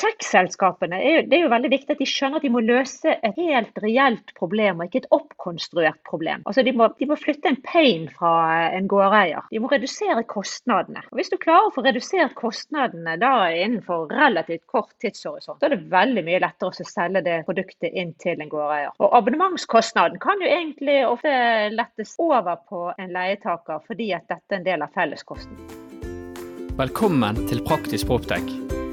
Tech-selskapene det er jo veldig viktig at de skjønner at de må løse et helt reelt problem, og ikke et oppkonstruert problem. Altså de må, de må flytte en pain fra en gårdeier. De må redusere kostnadene. Og Hvis du klarer å få redusert kostnadene da innenfor relativt kort tidshorisont, så er det veldig mye lettere å selge det produktet inn til en gårdeier. Og Abonnementskostnaden kan jo egentlig ofte lettes over på en leietaker, fordi at dette er en del av felleskosten. Velkommen til Praktisk Proptech.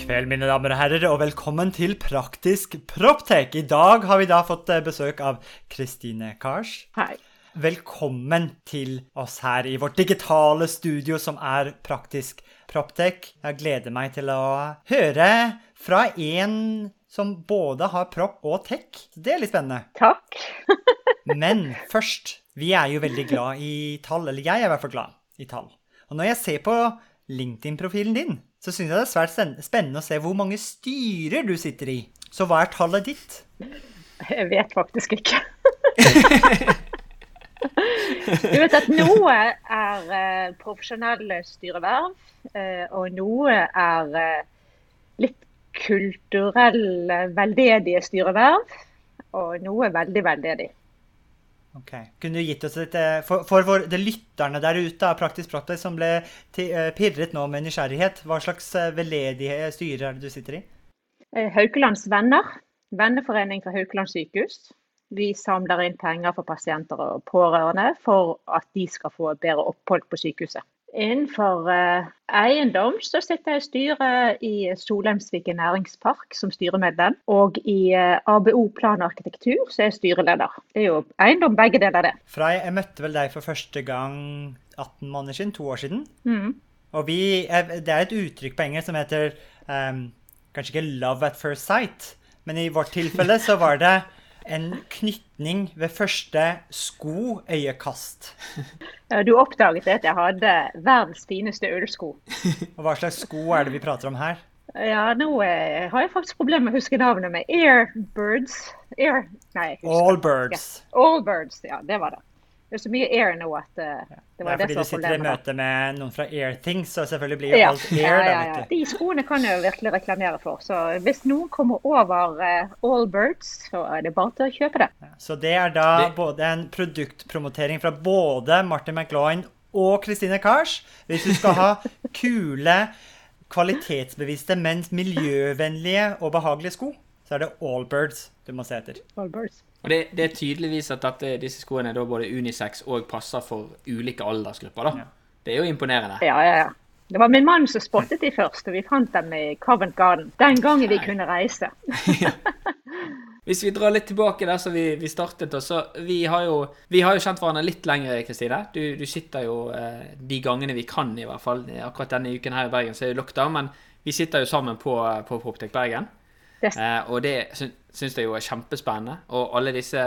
Kveld, mine damer og herrer, og velkommen til Praktisk Proptek. I dag har vi da fått eh, besøk av Kristine Kars. Hei. Velkommen til oss her i vårt digitale studio som er Praktisk Proptek. Jeg gleder meg til å høre fra en som både har propp og tech. Det er litt spennende. Takk. Men først, vi er jo veldig glad i tall, eller jeg er i hvert fall glad i tall. Og når jeg ser på LinkedIn-profilen din, så syns jeg det er svært spennende å se hvor mange styrer du sitter i. Så hva er tallet ditt? Jeg vet faktisk ikke. Du vet at noe er eh, profesjonelle styreverv, eh, og noe er eh, litt kulturelle, veldedige styreverv, og noe er veldig veldedig. Ok, Kunne du gitt oss litt eh, For, for vår, de lytterne der ute av Praktisk Proptech som ble eh, pirret nå med nysgjerrighet, hva slags eh, veldedige styrer er det du sitter i? Haukelands Venner, venneforening for Haukeland sykehus. Vi samler inn penger for pasienter og pårørende for at de skal få bedre opphold på sykehuset. Innenfor eh, eiendom så sitter jeg i styret i Solheimsviken næringspark som styremedlem. Og i eh, ABO plan og arkitektur så er jeg styreleder. Det er jo eiendom begge deler, det. Frei, jeg, møtte vel deg for første gang 18 måneder siden, to år siden. Mm. Og vi, det er et uttrykk på engelsk som heter um, Kanskje ikke 'love at first sight', men i vårt tilfelle så var det en knytning ved første sko-øyekast. Du oppdaget at jeg hadde verdens fineste ullsko. Og hva slags sko er det vi prater om her? Ja, nå eh, har jeg faktisk problemer med å huske navnet med Airbirds. Air... Nei, jeg Ja. Allbirds. Allbirds, ja, det var det. Det er så mye air nå at eh, det Det var er det, fordi du sitter i møte med noen fra Airthings, så selvfølgelig blir jo Ja, alt air, da, ja, ja. vet. De skoene kan jeg jo virkelig reklamere for. Så hvis noen kommer over eh, Allbirds, så er det bare til å kjøpe det. Så det er da Det- både en produktpromotering fra både Martin McLaughlin og Christine Kars. Hvis du skal ha kule, kvalitetsbevisste, men miljøvennlige og behagelige sko, så er det Allbirds du må se etter. Allbirds. Og det, det er tydeligvis at dette, disse skoene er da både unisex og passer for ulike aldersgrupper. da. Ja. Det er jo imponerende. Ja, ja, ja. Det var min mann som spottet de først, og vi fant dem i Covent Garden. Den gangen vi kunne reise. Hvis vi drar litt tilbake der som vi, vi startet, så vi har, jo, vi har jo kjent hverandre litt lenger, Kristine. Du, du sitter jo eh, de gangene vi kan, i hvert fall. Akkurat denne uken her i Bergen så er det lockdown, men vi sitter jo sammen på, på Proptech Bergen. Eh, og det sy syns jeg jo er kjempespennende. Og alle disse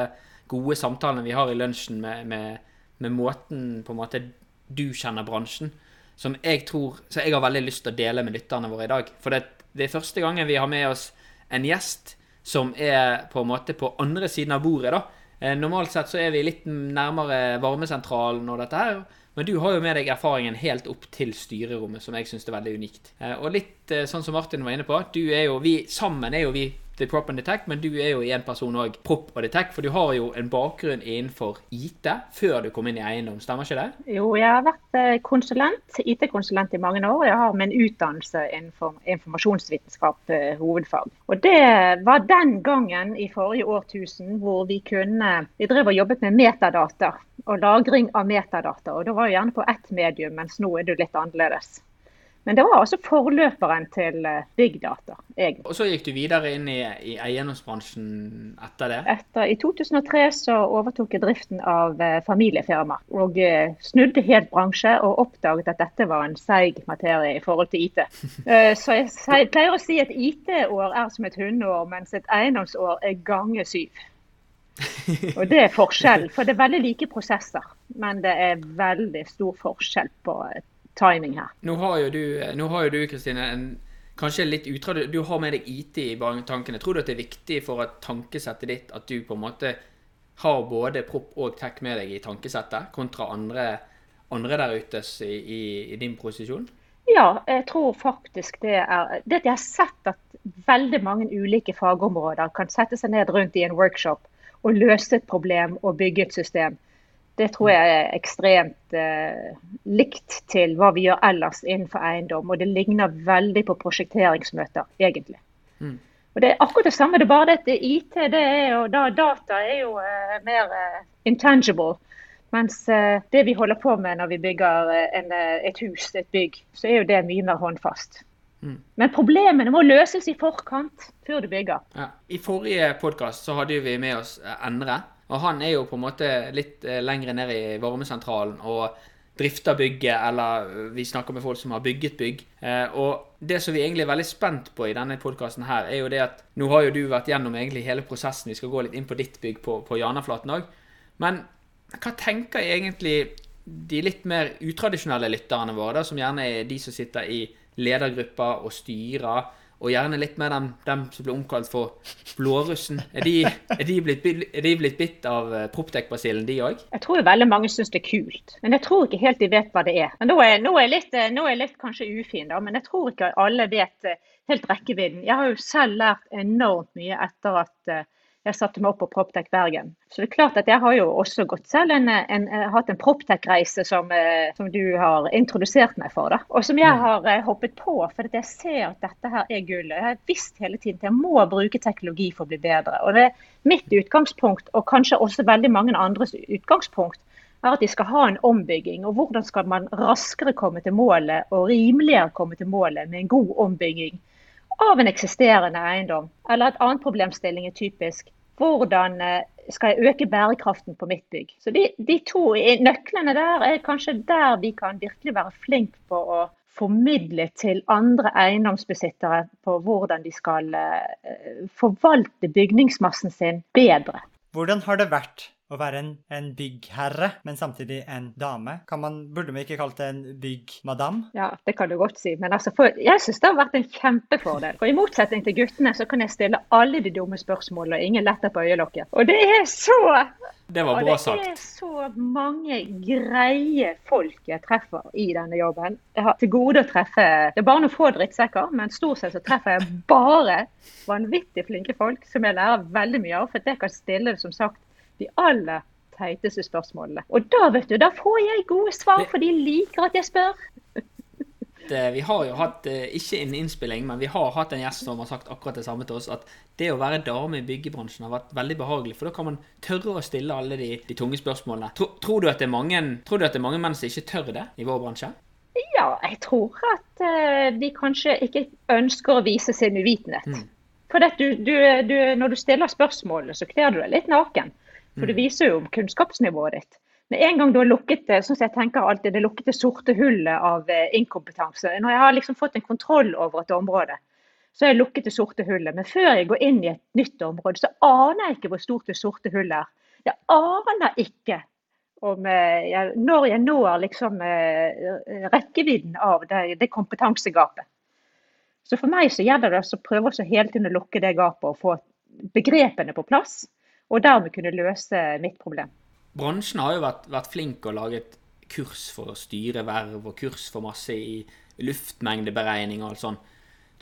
gode samtalene vi har i lunsjen med, med, med måten på en måte du kjenner bransjen, som jeg tror Så jeg har veldig lyst til å dele med lytterne våre i dag. For det, det er første gangen vi har med oss en gjest som er på en måte på andre siden av bordet, da. Eh, normalt sett så er vi litt nærmere varmesentralen og dette her. Men du har jo med deg erfaringen helt opp til styrerommet, som jeg syns er veldig unikt. Eh, Og litt eh, sånn som Martin var inne på, du er jo vi sammen er jo vi The Prop and Detect, men du er jo en person òg Prop og Detect, for du har jo en bakgrunn innenfor IT før du kom inn i eiendom, stemmer ikke det? jo, jeg har vært eh, konsulent, IT-konsulent i mange år. Jeg har min utdannelse innenfor informasjonsvitenskap eh, hovedfag. Og det var den gangen i forrige årtusen hvor vi kunne Vi drev og jobbet med metadata og lagring av metadata. Og da var jo gjerne på ett medium, mens nå er det litt annerledes. Men det var altså forløperen til eh, big data, egentlig. Og så gikk du videre inn i, i eiendomsbransjen etter det. Etter, I 2003 så overtok jeg driften av eh, familiefirma. Og eh, snudde helt bransje og oppdaget at dette var en seig materie i forhold til IT. Så jeg, pleier å si at IT-år er som et hundeår, mens et eiendomsår er gange syv. Og det er forskjell, for det er veldig like prosesser. Men det er veldig stor forskjell på timing her. Nå har jo du, du Kristine, en kanskje litt utrad... Du har med deg IT i tankene. Tror du at det er viktig for at tankesettet ditt at du på en måte har både propp og tech med deg i tankesettet, kontra andre, andre der ute i, i, i din posisjon? Ja, jeg tror faktisk det er Det at jeg har sett at veldig mange ulike fagområder kan sette seg ned rundt i en workshop og løse et problem og bygge et system. Det tror jeg er ekstremt eh, likt til hva vi gjør ellers innenfor eiendom. Og det ligner veldig på prosjekteringsmøter, egentlig. Mm. Og Det er akkurat det samme, det er bare det at IT det er jo, da, data er jo eh, mer eh, intangible. Mens eh, det vi holder på med når vi bygger eh, en, eh, et hus, et bygg, så er jo det mye mer håndfast. Mm. Men problemene må løses i forkant, før du bygger. Ja. I forrige podkast hadde vi med oss Endre. Og han er jo på en måte litt eh, lengre ned i varmesentralen og drifter bygget, eller eh, vi snakker med folk som har bygget bygg. Og det som vi egentlig er veldig spent på i denne podkasten her, er jo det at nå har jo du vært gjennom egentlig hele prosessen. Vi skal gå litt inn på ditt bygg på, på Janaflaten òg. Men hva tenker egentlig de litt mer utradisjonelle lytterne våre, da, som gjerne er de som sitter i ledergrupper og styrer, og gjerne litt med dem, dem som ble omkalt for blårussen. Er de, er de, blitt, er de blitt, bitt av Proptec-basillen, de òg? Jeg tror veldig mange syns det er kult, men jeg tror ikke helt de vet hva det er. Men Nå er, nå er, litt, eh, nå er jeg litt kanskje ufin, da, men jeg tror ikke alle vet eh, helt rekkevidden. Jeg har jo selv lært enormt mye etter at jeg satte meg opp på Proptech Bergen. Så det er klart at jeg har jo også gått selv en, en, en hatt en Proptech-reise som, eh, som, du har introdusert meg for. Da. Og som jeg har eh, hoppet på, for jeg ser at dette her er gullet. Jeg har visst hele tiden at jeg må bruke teknologi for å bli bedre. Og det er mitt utgangspunkt, og kanskje også veldig mange andres utgangspunkt, er at de skal ha en ombygging. Og hvordan skal man raskere komme til målet, og rimeligere komme til målet med en god ombygging av en eksisterende eiendom. Eller et annet problemstilling er typisk hvordan eh, skal jeg øke bærekraften på mitt bygg. Så de, de to nøklene der er kanskje der vi kan virkelig være flinke på å formidle til andre eiendomsbesittere på hvordan de skal eh, forvalte bygningsmassen sin bedre. Hvordan har det vært å være en, en byggherre, men samtidig en dame. Man, burde vi ikke kalt det en byggmadam? Ja, det kan du godt si. Men altså, for, jeg syns det har vært en kjempefordel. For I motsetning til guttene så kan jeg stille alle de dumme spørsmålene, og ingen letter på øyelokket. Og det er så det var bra sagt. Og det er så mange greie folk jeg treffer i denne jobben. Jeg har til gode å treffe Det er bare noen få drittsekker, men stort sett så treffer jeg bare vanvittig flinke folk som jeg lærer veldig mye av. For jeg kan stille som sagt de aller teiteste spørsmålene. Og da vet du, da får jeg gode svar, for de liker at jeg spør. Vi har jo hatt, eh, ikke en innspilling, men vi har hatt en gjest som har sagt akkurat det samme til oss. At det å være dame i byggebransjen har vært veldig behagelig. For da kan man tørre å stille alle de, de tunge spørsmålene. Tror, tror, du mange, tror du at det er mange menn som ikke tør det i vår bransje? Ja, jeg tror at uh, de kanskje ikke ønsker å vise sin uvitenhet. Mm. For du, du, du, når du stiller spørsmålene, så kler du deg litt naken. For det mm. viser jo kunnskapsnivået ditt. Med en gang du har lukket det sånn som jeg tenker alltid, det lukkede sorte hullet av eh, inkompetanse Når jeg har liksom fått en kontroll over et område, så har jeg lukket det sorte hullet. Men før jeg går inn i et nytt område, så aner jeg ikke hvor stort det sorte hullet er. Jeg aner ikke om eh, jeg, når jeg når liksom eh, rekkevidden av det, det kompetansegapet. Så for meg så gjelder det å prøve å hele tiden å lukke det gapet og få begrepene på plass og dermed kunne løse mitt problem. Bransjen har jo vært, vært flink og laget kurs for å styre verv og kurs for masse i luftmengdeberegning og alt sånn.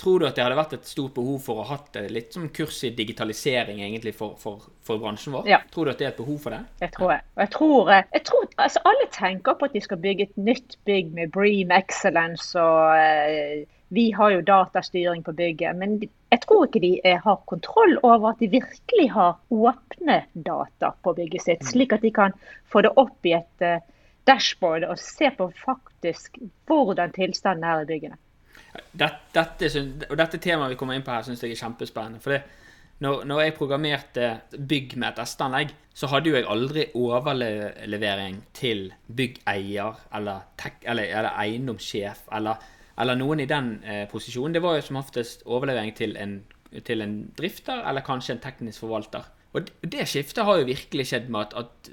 Tror du at det hadde vært et stort behov for å ha hatt litt sånn kurs i digitalisering egentlig for, for, for bransjen vår? Ja. Tror du at det er et behov for det? Det tror jeg. Og jeg tror, eh, jeg tror altså Alle tenker på at de skal bygge et nytt bygg med Bream Excellence og eh, vi har jo datastyring på bygget. Men jeg tror ikke de er, har kontroll over at de virkelig har åpne data på bygget sitt. Mm. Slik at de kan få det opp i et dashboard og se på faktisk hvordan tilstanden er i byggene. Dette, og dette temaet vi kommer inn på her, syns jeg er kjempespennende. For det, når, når, jeg programmerte bygg med et SD-anlegg, så hadde jo jeg aldri overlevering til byggeier eller, eller, eller eiendomssjef eller, eller, noen i den eh, posisjonen. Det var jo som oftest overlevering til en, til en, drifter eller kanskje en teknisk forvalter. Og det, det skiftet har jo virkelig skjedd med at, at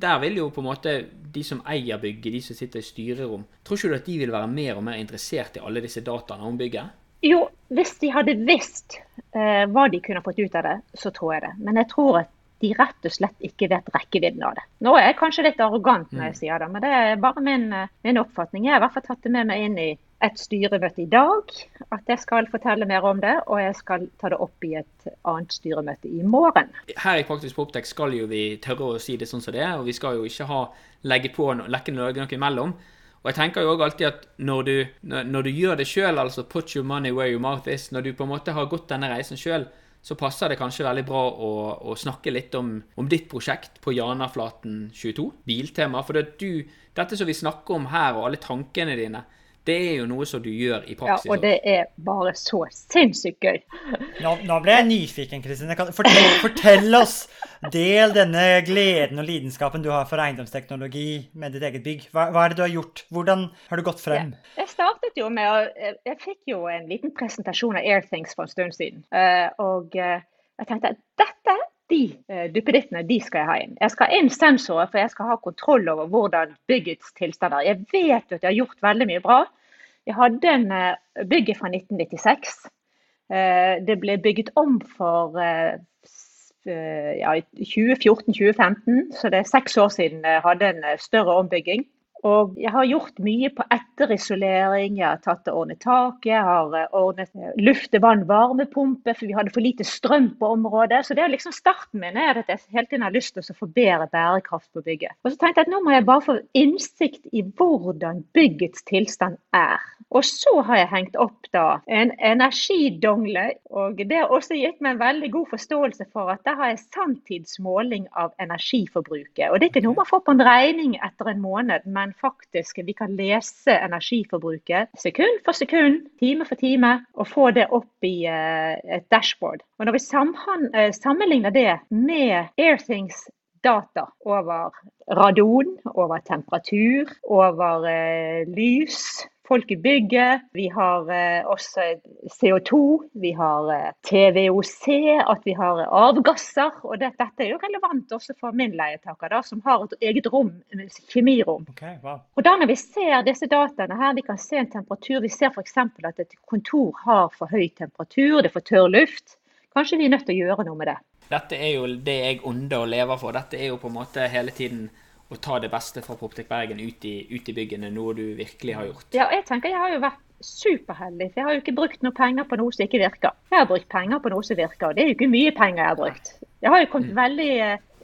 der vil jo på en måte de som eier bygget, de som sitter i styrerom, tror ikke du at de vil være mer og mer interessert i alle disse dataene om bygget? Jo, hvis de hadde visst eh, hva de kunne fått ut av det, så tror jeg det. Men jeg tror at de rett og slett ikke vet rekkevidden av det. Nå er jeg kanskje litt arrogant når jeg sier det, men det er bare min, eh, min oppfatning. Jeg har i hvert fall tatt det med meg inn i et styremøte i dag, at jeg skal fortelle mer om det. Og jeg skal ta det opp i et annet styremøte i morgen. Her i Praktisk Poptek skal jo vi tørre å si det sånn som det er, og vi skal jo ikke ha legge på lekke noe imellom. Og jeg tenker jo alltid at når du, når du gjør det sjøl, altså put your money where your mouth is, når du på en måte har gått denne reisen sjøl, så passer det kanskje veldig bra å, å snakke litt om, om, ditt prosjekt på Janaflaten 22, Biltema. For det du, dette som vi snakker om her, og alle tankene dine, det er jo noe som du gjør i praksis. Ja, og det er bare så sinnssykt gøy. Nå, nå ble jeg nyfiken, Kristine. Fortell, fortell, oss! Del denne gleden og lidenskapen du har for eiendomsteknologi med ditt eget bygg. Hva, hva er det du har gjort? Hvordan har du gått frem? Ja, jeg startet jo med å Jeg fikk jo en liten presentasjon av Airthings for en stund siden. Eh, og eh, jeg tenkte at dette de uh, duppedittene de skal jeg ha inn. Jeg skal ha inn sensorer, for jeg skal ha kontroll over hvordan byggets tilstand er. Jeg vet at jeg har gjort veldig mye bra. Jeg hadde en uh, bygget fra 1996. Uh, eh, det ble bygget om for ja, 2014-2015, så det er seks år siden jeg hadde en større ombygging. Og jeg har gjort mye på etterisolering. Jeg har tatt og ordnet tak. Jeg har eh, ordnet lufte, vann, varmepumpe, for vi hadde for lite strøm på området. Så det er liksom starten min er at jeg hele tiden har lyst til å forbedre bærekraft på bygget. Og så tenkte jeg at nå må jeg bare få innsikt i hvordan byggets tilstand er. Og så har jeg hengt opp da en energidongle, og det har også gitt meg en veldig god forståelse for at der har jeg sanntidsmåling av energiforbruket. Og det er ikke noe man får på en regning etter en måned, men men faktisk vi kan lese energiforbruket sekund for sekund, time for time, og få det opp i uh, et dashboard. Og Når vi uh, sammenligner det med Airthings data over radon, over temperatur, over uh, lys, folk i bygget. Vi har eh, også CO2, vi har eh, TVOC, at vi har avgasser. Og det, dette er jo relevant også for min leietaker, da, som har et eget rom, kjemirom. Okay, wow. Og da når vi ser disse dataene her, vi kan se en temperatur, vi ser f.eks. at et kontor har for høy temperatur, det er for tørr luft. Kanskje vi er nødt til å gjøre noe med det. Dette er jo det jeg ånder og lever for. Dette er jo på en måte hele tiden å ta det beste fra Poptek Bergen ut i, ut i, byggene, noe du virkelig har gjort? Ja, jeg tenker jeg har jo vært superheldig. For jeg har jo ikke brukt noe penger på noe som ikke virker. Jeg har brukt penger på noe som virker, og det er jo ikke mye penger jeg har brukt. Jeg har jo kommet mm. veldig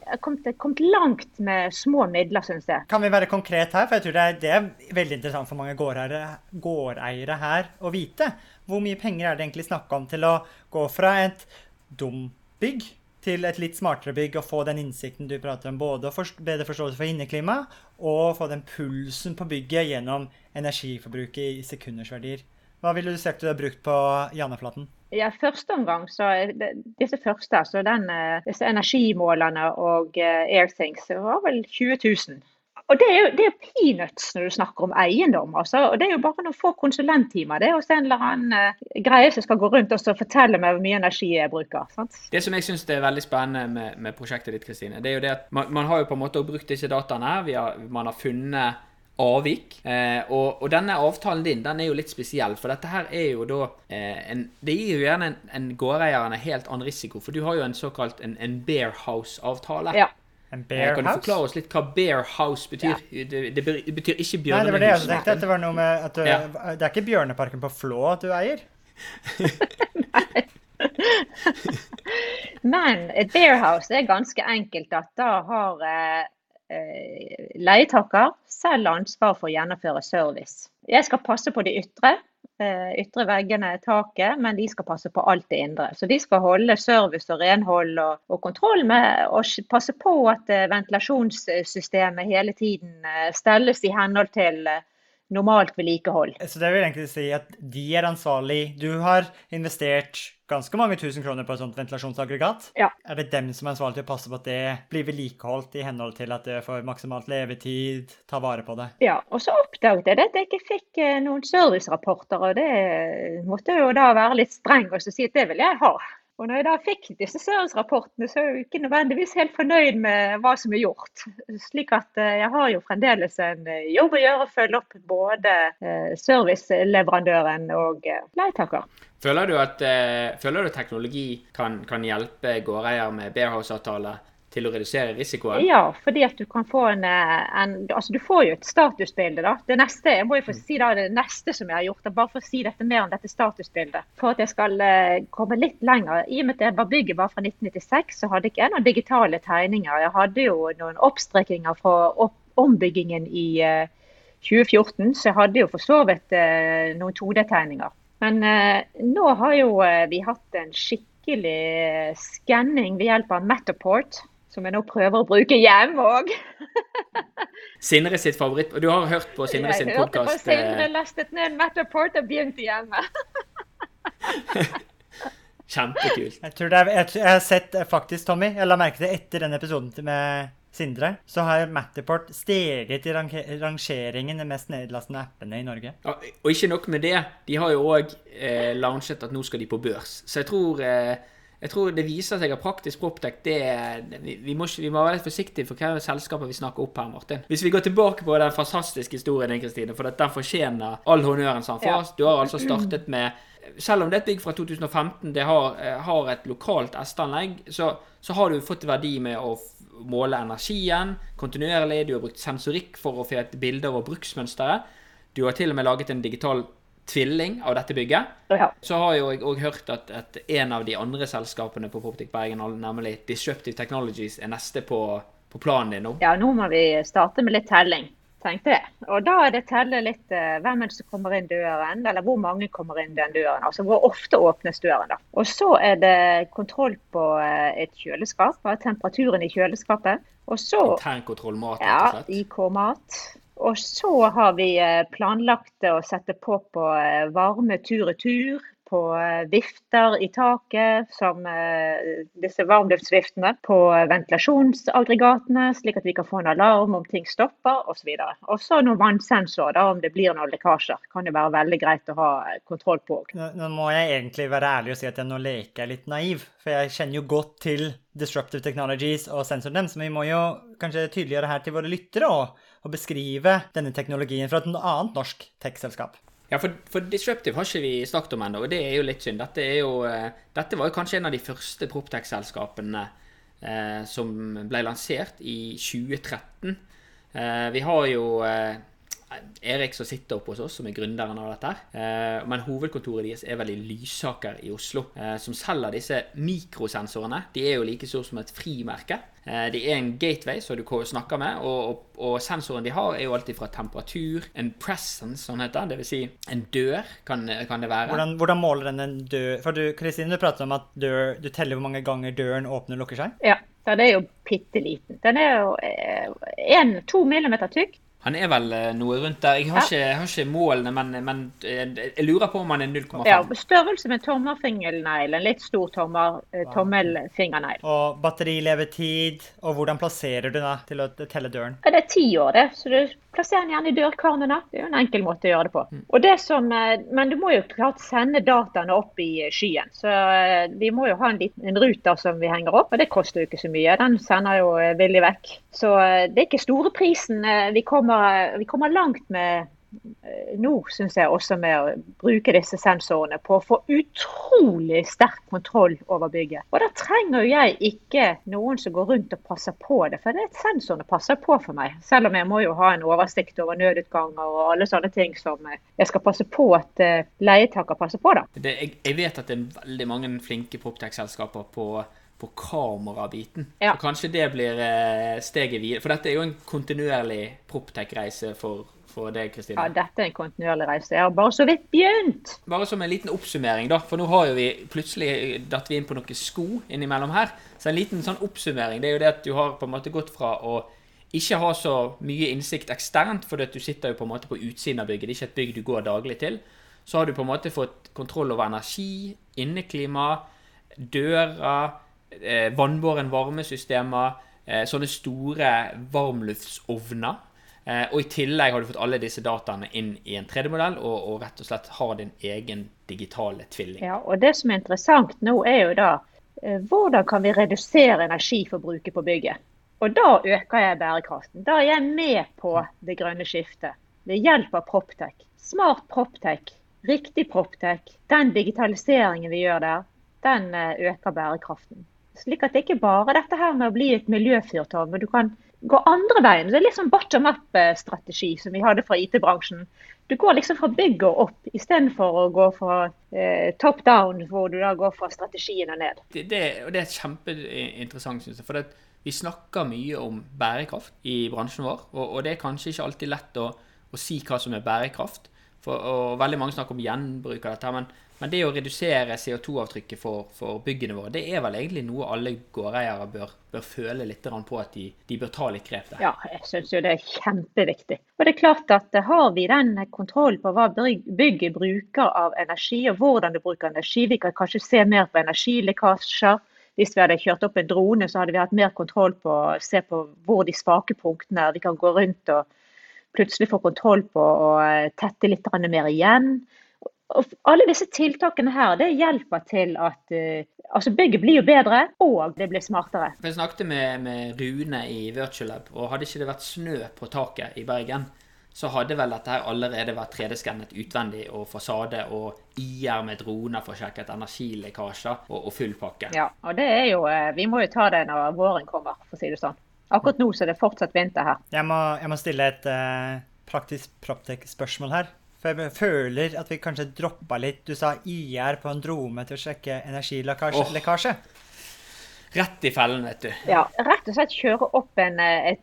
jeg kommet, kommet, langt med små midler, syns jeg. Kan vi være konkret her? For jeg tror det er, det er veldig interessant for mange gårdeiere, gårdeiere her å vite. Hvor mye penger er det egentlig snakk om til å gå fra et dumbygg til et litt smartere bygg og få den innsikten du prater om, både å bedre forståelse for inneklima og få den pulsen på bygget gjennom energiforbruket i sekundersverdier. Hva ville du sagt du har brukt på Janeflaten? Ja, første omgang, så disse første, så den, eh, disse energimålerne og uh, Airthings, var vel 20 000 og det er jo det er peanuts når du snakker om eiendom. Altså. og Det er jo bare noen få konsulenttimer. Det er også en eller annen uh, greie som skal gå rundt og fortelle meg hvor mye energi jeg bruker. Sant? Det som jeg syns er veldig spennende med, med, prosjektet ditt, Kristine, det er jo det at man, man har jo på en måte brukt disse dataene. Har, man har funnet avvik. Eh, og, og, denne avtalen din den er jo litt spesiell, for dette her er jo da eh, en, Det gir jo gjerne en, en gårdeier en helt annen risiko, for du har jo en såkalt en, en bear house-avtale. Ja. En bear kan house? du forklare oss litt hva bear house betyr? Ja. Det, det, betyr ikke bjørnehus. Nei, det var det jeg tenkte. At det var noe med at du, ja. Det er ikke Bjørneparken på Flå at du eier? Men et bear house er ganske enkelt at da har eh, eh, leietaker selv ansvar for å gjennomføre service. Jeg skal passe på de ytre, Eh, ytre veggene, taket, men de skal passe på alt det indre. Så de skal holde service og renhold og, og kontroll med og passe på at eh, ventilasjonssystemet hele tiden eh, stelles i henhold til normalt vedlikehold. Så det vil egentlig si at de er ansvarlig. Du har investert ganske mange tusen kroner på et sånt ventilasjonsaggregat. Ja. Er det dem som er ansvarlig til å passe på at det blir vedlikeholdt i henhold til at det får maksimalt levetid, ta vare på det? Ja, og så oppdaget jeg at jeg ikke fikk eh, noen servicerapporter, og det måtte jo da være litt streng og si at det vil jeg ha. Og når jeg da fikk disse servicerapportene, så er jeg ikke nødvendigvis helt fornøyd med hva som er gjort. Slik at eh, jeg har jo fremdeles en eh, jobb å gjøre å følge opp både eh, serviceleverandøren og leietaker. Føler du at føler du teknologi kan, kan hjelpe gårdeier med Bearhouse-avtale til å redusere risikoen? Ja, fordi at du kan få en, eh, en, altså du får jo et statusbilde. da. Det neste jeg må jo få mm. si da, det neste som jeg har gjort, bare for å si dette mer om dette statusbildet. For at jeg skal uh, komme litt lenger. I og med at jeg bygget var fra 1996, så hadde ikke jeg noen digitale tegninger. Jeg hadde jo noen oppstrekkinger fra opp, ombyggingen i uh, 2014, så jeg hadde jo for så vidt uh, noen 2D-tegninger. Men nå har jo vi hatt en skikkelig skanning ved hjelp av Matterport som jeg nå prøver å bruke hjemme òg. Sindre sitt favoritt Du har hørt på Sindre sin podkast? Jeg hørte på Sindre, eh, lastet ned Matterport og begynte hjemme. Kjempekult. Jeg, tror det er, jeg, jeg, har sett eh, faktisk, Tommy, jeg la merke til etter den episoden med Sindre, så har Matterport steget i rangeringen den mest nedlastende appene i Norge. Ja, og ikke nok med det, de har jo òg eh, launchet at nå skal de på børs. Så jeg tror eh, jeg tror det viser seg at praktisk proptech det, vi, vi, må, vi, må, være litt forsiktige for hvilke selskaper vi snakker opp her, Martin. Hvis vi går tilbake på den fantastiske historien din, Kristine, for den fortjener all honnøren som fast. Ja. Du har altså startet med Selv om det er et bygg fra 2015, det har, eh, har et lokalt estanlegg, så, så har du fått verdi med å måle energien kontinuerlig. Du har brukt sensorikk for å få et bilde over bruksmønsteret. Du har til og med laget en digital tvilling av dette bygget. Ja. Så har jo jeg òg hørt at, at, en av de andre selskapene på Poptic Bergen, nemlig Disruptive Technologies, er neste på, på, planen din nå. Ja, nå må vi starte med litt telling, tenkte jeg. Og da er det telle litt uh, hvem er det som kommer inn døren, eller hvor mange kommer inn den døren. Altså hvor ofte åpnes døren, da. Og så er det kontroll på uh, et kjøleskap, av temperaturen i kjøleskapet. Og så Internkontroll mat, rett og slett? Ja, IK-mat. Og så har vi eh, planlagt å sette på på eh, varme tur-retur, på eh, vifter i taket, som disse varmluftsviftene, på ventilasjonsaggregatene, slik at vi kan få en alarm om ting stopper osv. Og så noen vannsensorer om det blir noen lekkasjer. Kan det være veldig greit å ha kontroll på. Nå, nå må jeg egentlig være ærlig og si at jeg nå leker jeg litt naiv, for jeg kjenner jo godt til Disruptive Technologies og sensoren dem, så vi må jo kanskje tydeliggjøre her til våre lyttere òg å beskrive denne teknologien fra et annet norsk tech-selskap. Ja, for, for, Disruptive har ikke vi snakket om ennå, og det er jo litt synd. Dette, jo, uh, dette var jo kanskje en av de første Proptech-selskapene uh, som ble lansert i 2013. Uh, eh, vi har jo Erik som sitter oppe hos oss, som er gründeren av dette. Eh, men hovedkontoret deres er vel i Lysaker i Oslo, eh, som selger disse mikrosensorene. De er jo like store som et frimerke. Eh, de er en gateway som du snakker med, og, og, og, sensoren de har, er jo alltid fra temperatur, en presence, sånn heter det. Dvs. Si en dør, kan, kan det være. Hvordan, hvordan, måler den en dør? For du, Kristine, du prater om at dør, du teller hvor mange ganger døren åpner og lukker seg? Ja. Den det er jo bitte liten. Den er jo 1-2 millimeter tykk. Han er vel eh, noe rundt der. Jeg har, ja. ikke, jeg har ikke, målene, men, men, eh, jeg lurer på om han er 0,5. Ja, størrelse med tommelfingernegl. En litt stor tommer, eh, tommelfingernegl. Og batterilevetid, og hvordan plasserer du den til å telle døren? Ja, det er ti år, det. Så du plasserer den gjerne i dørkarmene. Det er jo en enkel måte å gjøre det på. Mm. Det som, men du må jo klart sende dataene opp i skyen. Så vi må jo ha en, liten, en ruter som vi henger opp, og det koster jo ikke så mye. Den sender jo villig vekk. Så det er ikke store prisen vi kommer vi kommer langt med eh, nå, syns jeg, også med å bruke disse sensorene på å få utrolig sterk kontroll over bygget. Og da trenger jo jeg ikke noen som går rundt og passer på det, for det er sensorene passer på for meg. Selv om jeg må jo ha en oversikt over nødutganger og alle sånne ting som jeg skal passe på at uh, leietaker passer på. da. Det, jeg, jeg, vet at det er veldig mange flinke Proptech-selskaper på på kamerabiten. Ja. Så kanskje det blir eh, steget videre. For dette er jo en kontinuerlig Proptech-reise for, for deg, Kristine. Ja, dette er en kontinuerlig reise. Jeg har bare så vidt begynt. Bare som en liten oppsummering, da. For nå har jo vi plutselig datt vi inn på noen sko innimellom her. Så en liten sånn oppsummering det er jo det at du har på en måte gått fra å ikke ha så mye innsikt eksternt, fordi at du sitter jo på en måte på utsiden av bygget. Det er ikke et bygg du går daglig til. Så har du på en måte fått kontroll over energi, inneklima, dører eh, vannbåren varmesystemer, eh, sånne store varmluftsovner. Eh, og i tillegg har du fått alle disse dataene inn i en 3D-modell, og, og, rett og slett har din egen digitale tvilling. Ja, og det som er interessant nå, er jo da eh, hvordan kan vi redusere energiforbruket på bygget. Og da øker jeg bærekraften. Da er jeg med på det grønne skiftet. Ved hjelp av Proptech. Smart Proptech, riktig Proptech, den digitaliseringen vi gjør der, den eh, øker bærekraften. Slik at det ikke bare dette her med å bli et miljøfyrtårn, men du kan gå andre veien. Det er litt sånn bottom up-strategi som vi hadde fra IT-bransjen. Du går liksom fra bygg og opp, istedenfor å gå fra eh, top down, hvor du da går fra strategien og ned. Det, det, det er kjempeinteressant, syns jeg. For det, vi snakker mye om bærekraft i bransjen vår, og, og det er kanskje ikke alltid lett å, å si hva som er bærekraft. For, og veldig mange snakker om gjenbruk av dette. men men det å redusere CO2-avtrykket for, for, byggene våre, det er vel egentlig noe alle gårdeiere bør, bør føle litt på at de, de, bør ta litt grep der? Ja, jeg syns jo det er kjempeviktig. Og det er klart at Har vi den kontrollen på hva bygget bruker av energi, og hvordan det bruker energi, vi kan kanskje se mer på energilekkasjer. Hvis vi hadde kjørt opp en drone, så hadde vi hatt mer kontroll på å se på hvor de svake punktene er. Vi kan gå rundt og plutselig få kontroll på å tette litt mer igjen og alle disse tiltakene her, det hjelper til at uh, altså bygget blir jo bedre, og det blir smartere. Jeg snakket med, med Rune i Virtual Lab, og hadde ikke det vært snø på taket i Bergen, så hadde vel dette her allerede vært 3D-skannet utvendig og fasade og IR med droner for å sjekke et energilekkasjer og, og full pakke. Ja, og det er jo eh, Vi må jo ta det når våren kommer, for å si det sånn. Akkurat nå så er det fortsatt vinter her. Jeg må, jeg må stille et uh, praktisk proptek-spørsmål her. For jeg føler at vi kanskje droppa litt Du sa IR på en drome til å sjekke energilekkasje. Oh. Rett i fellen, vet du. Ja, rett og slett kjøre opp en, eh, et,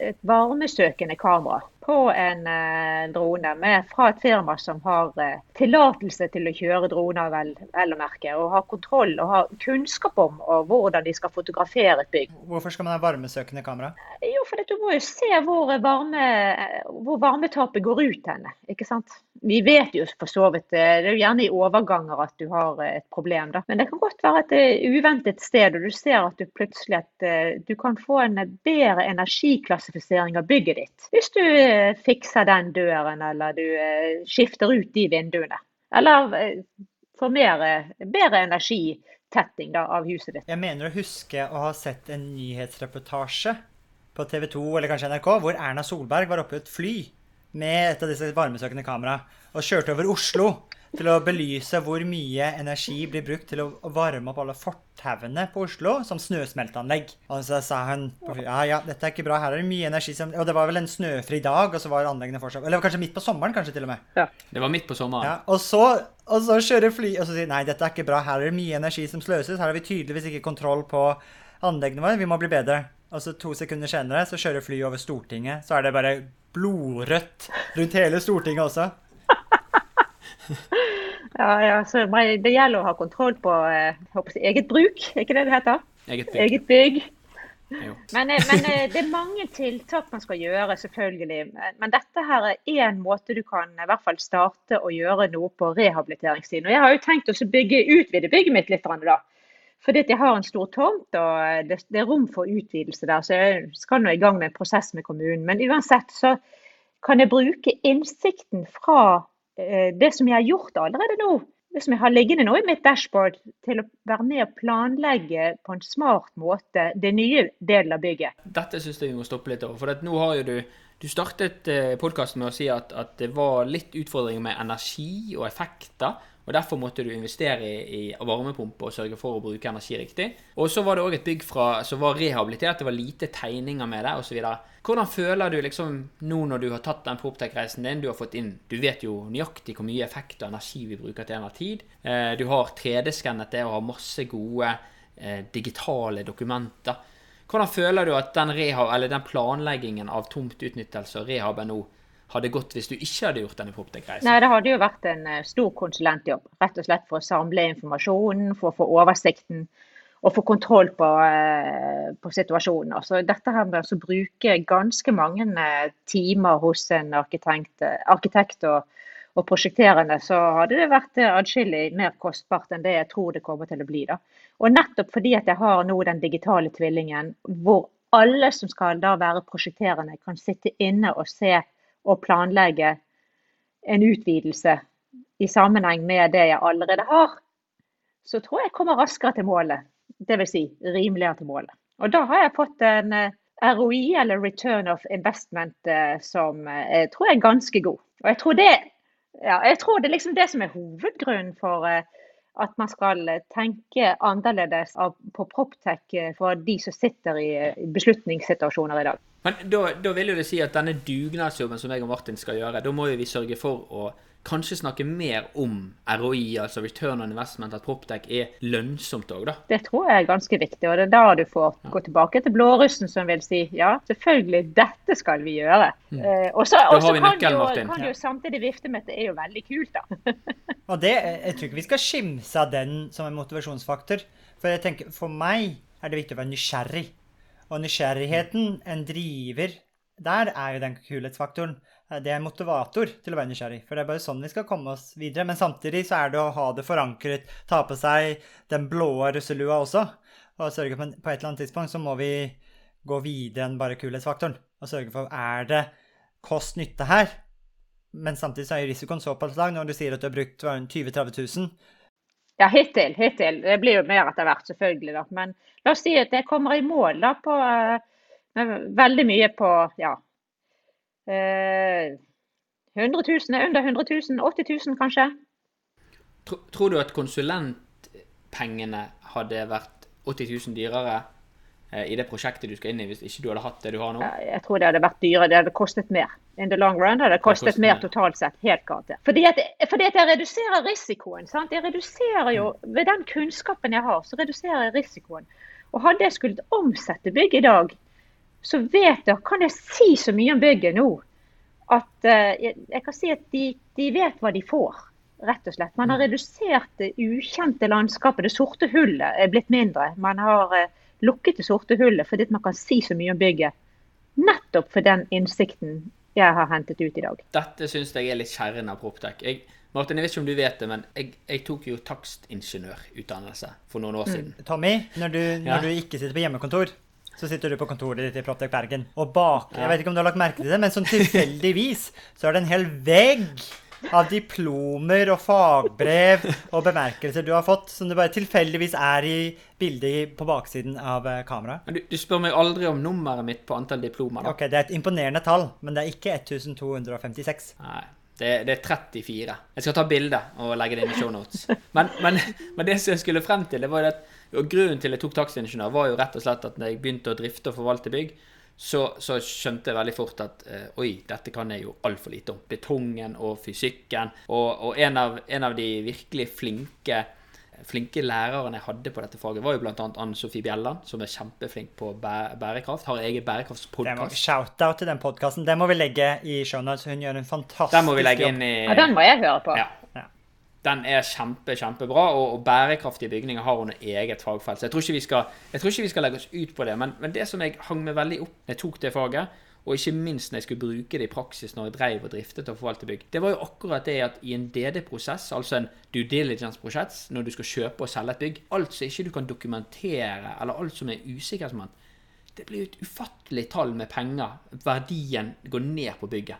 et varmesøkende kamera på en uh, drone med, fra et firma som har uh, tillatelse til å kjøre droner, vel, vel å merke, og har kontroll og har kunnskap om og hvordan de skal fotografere et bygg. Hvorfor skal man ha varmesøkende kamera? Må jo se hvor, varme, hvor varmetapet går ut henne. ikke sant? Vi vet jo for så vidt det er jo gjerne i overganger at du har et problem. da. Men det kan godt være et uventet sted, og du ser at du plutselig at du kan få en bedre energiklassifisering av bygget ditt. Hvis du fikser den døren, eller du eh, skifter ut de vinduene. Eller eh, får mer, eh, bedre energitetting da, av huset ditt. Jeg mener å huske å ha sett en nyhetsreportasje på TV 2 eller kanskje NRK hvor Erna Solberg var oppe i et fly med et av disse varmesøkende kamera og kjørte over Oslo til å belyse hvor mye energi blir brukt til å varme opp alle fortauene på Oslo som snøsmelteanlegg. Og så sa hun ja, ja, dette er ikke bra, her er det mye energi som Og det var vel en snøfri dag, og så var anleggene fortsatt Eller det var kanskje midt på sommeren, kanskje til og med. Ja. Det var midt på sommeren. Ja, og så, og så kjører fly og så sier nei, dette er ikke bra, her er det mye energi som sløses, her har vi tydeligvis ikke kontroll på anleggene våre, vi må bli bedre. Og så to sekunder senere så kjører flyet over Stortinget, så er det bare blodrødt rundt hele Stortinget også. Ja, ja, så Det gjelder å ha kontroll på eh, håper, eget bruk, er ikke det det heter? Eget bygg. Eget bygg. Men, eh, men, eh, det er mange tiltak man skal gjøre, selvfølgelig. Men dette her er én måte du kan i hvert fall starte å gjøre noe på rehabiliteringssiden. Og jeg har jo tenkt å bygge, utvide bygget mitt litt. da. Fordi jeg har en stor tomt og det, det er rom for utvidelse der. Så jeg skal nå i gang med en prosess med kommunen. Men uansett så kan jeg bruke innsikten fra Eh, det som jeg har gjort allerede nå, det som jeg har liggende nå i mitt dashboard, til å være med og planlegge på en smart måte det nye delen av bygget. Dette syns jeg vi må stoppe litt over. For nå har jo du du startet eh, podkasten med å si at, at, det var litt utfordringer med energi og effekter. Og Derfor måtte du investere i, varmepumpe og sørge for å bruke energi riktig. Og så var det òg et bygg fra, som var rehabilitert, det var lite tegninger med det osv. Hvordan føler du liksom nå når du har tatt den Proptech-reisen din? Du har fått inn, du vet jo nøyaktig hvor mye effekt og energi vi bruker til enhver tid. Eh, du har 3D-skannet det og har masse gode eh, digitale dokumenter. Hvordan føler du at den, rehab, den planleggingen av tomt utnyttelse og rehaben nå hadde gått hvis du ikke hadde gjort denne Proptech-reisen? Nei, Det hadde jo vært en eh, stor konsulentjobb. Rett og slett for å samle informasjonen, for å få oversikten og få kontroll på, eh, på situasjonen. Så dette her med å bruke ganske mange eh, timer hos en arkitekt, arkitekt og, og, prosjekterende, så hadde det vært adskillig mer kostbart enn det jeg tror det kommer til å bli. Da. Og nettopp fordi at jeg har nå den digitale tvillingen, hvor alle som skal da være prosjekterende, kan sitte inne og se og planlegge en utvidelse i sammenheng med det jeg allerede har, så tror jeg kommer raskere til målet. dvs. Si rimeligere til målet. Og da har jeg fått en eh, ROI, eller Return of Investment, eh, som eh, jeg tror er ganske god. Og jeg tror det, ja, jeg tror det er liksom det som er hovedgrunnen for at man skal tenke annerledes på Proptech for de som sitter i beslutningssituasjoner i dag. Men da, da vil jo det si at denne dugnadsjobben som jeg og Martin skal gjøre, da må jo vi sørge for å kanskje snakke mer om ROI, altså return on investment, at Proptech er lønnsomt òg, da. Det tror jeg er ganske viktig, og det er da du får gå tilbake til blårussen som vil si ja, selvfølgelig, dette skal vi gjøre. Eh, Mm. Eh, og så kan, kan du jo samtidig vifte med at det er jo veldig kult, da. Og det, jeg tror ikke vi skal skimse av den som en motivasjonsfaktor. For jeg tenker, for meg er det viktig å være nysgjerrig. Og nysgjerrigheten, en driver, der er jo den kulhetsfaktoren. Eh, Det er motivator til å være nysgjerrig. For det er bare sånn vi skal komme oss videre. Men samtidig så er det å ha det forankret, ta på seg den blå russelua også. Og sørge for at på et eller annet tidspunkt så må vi gå videre enn bare kulhetsfaktoren. Og sørge for er det kost-nytte her. Men samtidig så er risikoen såpass lav når du sier at du har brukt 20 000-30 000. Ja, hittil. hittil. Det blir jo mer etter hvert, selvfølgelig. da. Men la oss si at jeg kommer i mål da på eh, veldig mye på ja eh, 100 000, under 100 000, 80 000 kanskje. Tror du at konsulentpengene hadde vært 80 000 dyrere eh, i det prosjektet du skal inn i, hvis ikke du hadde hatt det du har nå? Jeg tror det hadde vært dyrere, det hadde kostet mer. In the long run hadde det kostet kostet mer totalt sett. Helt garantert. Fordi fordi at jeg reduserer risikoen. sant? Jeg reduserer jo, Ved den kunnskapen jeg har, så reduserer jeg risikoen. Og hadde jeg skulle omsette bygg i dag, så vet jeg, kan jeg si så mye om bygget nå at eh, jeg, jeg kan si at de, de vet hva de får. Rett og slett. Man har redusert det ukjente landskapet. Det sorte hullet er blitt mindre. Man har eh, lukket det sorte hullet fordi man kan si så mye om bygget. Nettopp for den innsikten jeg har hentet ut i dag. Dette syns jeg er litt kjernen av Proptech. Jeg, Martin, jeg vet ikke om du vet det, men jeg, jeg tok jo takstingeniørutdannelse for noen år siden. Tommy, når du, Ja. når du ikke sitter på hjemmekontor, så sitter du på kontoret ditt i Proptech Bergen. Og bak Jeg vet ikke om du har lagt merke til det, men sånn tilfeldigvis så er det en hel vegg av diplomer og fagbrev og bemerkelser du har fått, som det bare tilfeldigvis er i bildet på baksiden av eh, kameraet. Du, du spør meg aldri om nummeret mitt på antall diplomer, da. Ok, Det er et imponerende tall, men det er ikke 1256. Nei, det, det er 34. Jeg skal ta bilde og legge det inn i shownotes. Men, men, men det som jeg skulle frem til, det var jo at og grunnen til jeg tok taxiingeniør, var jo rett og slett at når jeg begynte å drifte og forvalte bygg, så, så skjønte jeg veldig fort at eh, oi, dette kan jeg jo altfor lite om. Betongen og fysikken. Og, og en, av, en av de virkelig flinke flinke lærerne jeg hadde på dette faget, var jo bl.a. Anne Sofie Bjelland, som er kjempeflink på bæ bærekraft. Har egen bærekraftspodkast. Shout-out til den podkasten. Den må vi legge i shownotes. Hun gjør en fantastisk Den må vi legge inn i Ja, Den må jeg høre på. Ja. Den er kjempe, kjempebra, og, og bærekraftige bygninger har under eget fagfelt. Så jeg tror ikke vi skal, ikke vi skal legge oss ut på det. Men, men det som jeg hang meg veldig opp når jeg tok det faget, og ikke minst når jeg skulle bruke det i praksis når jeg drev og driftet og forvalte bygg, det var jo akkurat det at i en DD-prosess, altså en due diligence-prosess, når du skal kjøpe og selge et bygg, alt som ikke du kan dokumentere, eller alt som er usikkerhetsmoment, det blir jo et ufattelig tall med penger. Verdien går ned på bygget.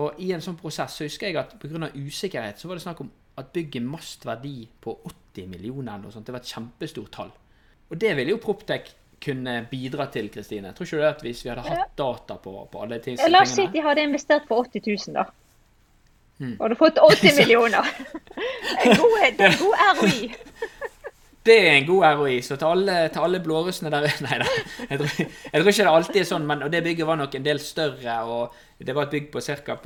Og i en sånn prosess så husker jeg at pga. usikkerhet så var det snakk om at bygget mast verdi på 80 millioner eller noe sånt. Det var et kjempestort tall. Og det ville jo Proptech kunne bidra til, Kristine. Tror ikke du det at hvis vi hadde hatt data på, på alle disse La oss si de hadde investert på 80 000, da. Hmm. Og hadde fått 80 millioner. En god, det er en god ROI. Det er en god ROI. Så til alle, til alle blårussene der Nei da. Jeg tror, jeg tror ikke det alltid er sånn, men og det bygget var nok en del større. og Det var et bygg på ca.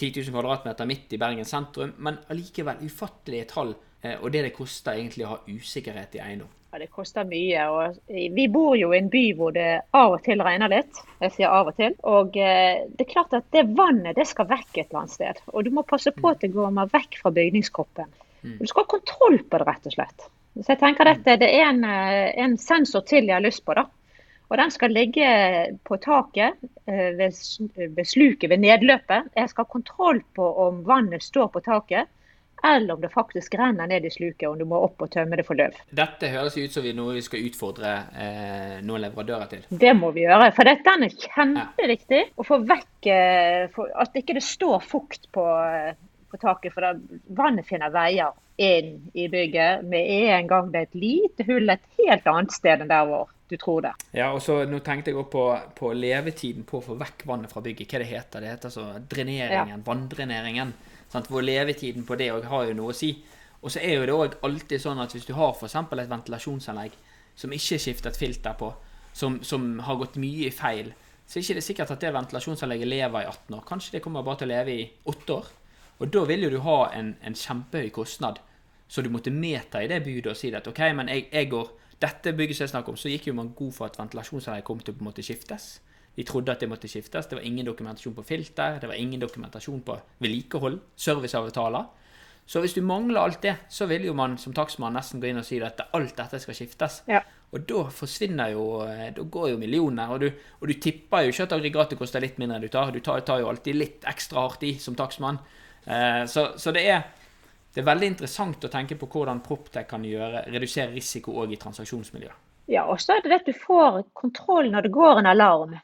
på ca. 10 000 kvadratmeter midt i Bergen sentrum, men allikevel ufattelige tall. eh, Og det det koster egentlig å ha usikkerhet i eiendom. Ja, Det koster mye. og Vi bor jo i en by hvor det av og til regner litt. Jeg sier av og til. Og eh, det er klart at det vannet det skal vekk et eller annet sted. Og du må passe på at det går vekk fra bygningskroppen. Du skal ha kontroll på det, rett og slett. Så jeg tenker at det er en, eh, en sensor til jeg har lyst på. da. Og Den skal ligge på taket eh, ved, ved sluket, ved nedløpet. Jeg skal ha kontroll på om vannet står på taket, eller om det faktisk renner ned i sluket, og du må opp og tømme det for løv. Dette høres ut som noe vi skal utfordre eh, noen leverandører til. Det må vi gjøre. For dette er kjempeviktig. Å få vekk eh, for At ikke det står fukt på, eh, på taket. For da vannet finner veier inn i bygget med en gang det er et lite hull et helt annet sted enn der hvor du tror det. Ja, og så Nå tenkte jeg også på, på levetiden på å få vekk vannet fra bygget. Hva det heter det? heter så dreneringen, ja. vanndreneringen. Sant? Hvor levetiden på det har jo noe å si. Og så er jo det òg alltid sånn at hvis du har f.eks. et ventilasjonsanlegg som ikke er skiftet filter på, som, som har gått mye i feil, så er det ikke sikkert at det ventilasjonsanlegget lever i 18 år. Kanskje det kommer bare til å leve i 8 år. Og da vil jo du ha en, en kjempehøy kostnad. Så du måtte medta i det budet og si at OK, men jeg, jeg går Dette bygget som jeg snakker om, så gikk jo man god for at ventilasjonsanlegget kom til å på en måte skiftes. Vi trodde at det måtte skiftes. Det var ingen dokumentasjon på filter, det var ingen dokumentasjon på vedlikehold, serviceavtaler. Så hvis du mangler alt det, så vil jo man som takstmann nesten gå inn og si at alt dette skal skiftes. Ja. Og da forsvinner jo eh, Da går jo millioner. Og du, og du tipper jo ikke at aggregatet koster litt mindre enn du tar. Du tar, tar jo alltid litt ekstra hardt i som takstmann. Eh, så, så det, er, det er veldig interessant å tenke på hvordan Proptech kan gjøre, redusere risiko òg i transaksjonsmiljøet. Ja, og så er det at du får kontroll når det går en alarm.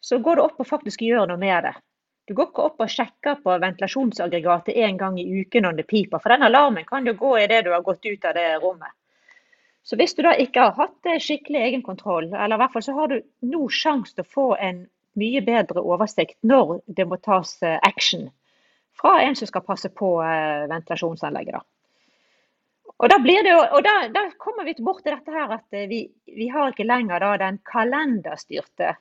Så går du opp og faktisk gjør noe med det. Du går ikke opp og sjekker på ventilasjonsaggregatet en gang i uken når det piper, for den alarmen kan jo gå idet du har gått ut av det rommet. Så hvis du da ikke har hatt skikkelig egenkontroll, eller i hvert fall så har du nå sjanse til å få en mye bedre oversikt når det må tas eh, action fra en som skal passe på eh, ventilasjonsanlegget. da. Og da, blir det og da, da kommer vi bort til dette her at eh, vi, vi har ikke lenger den kalenderstyrte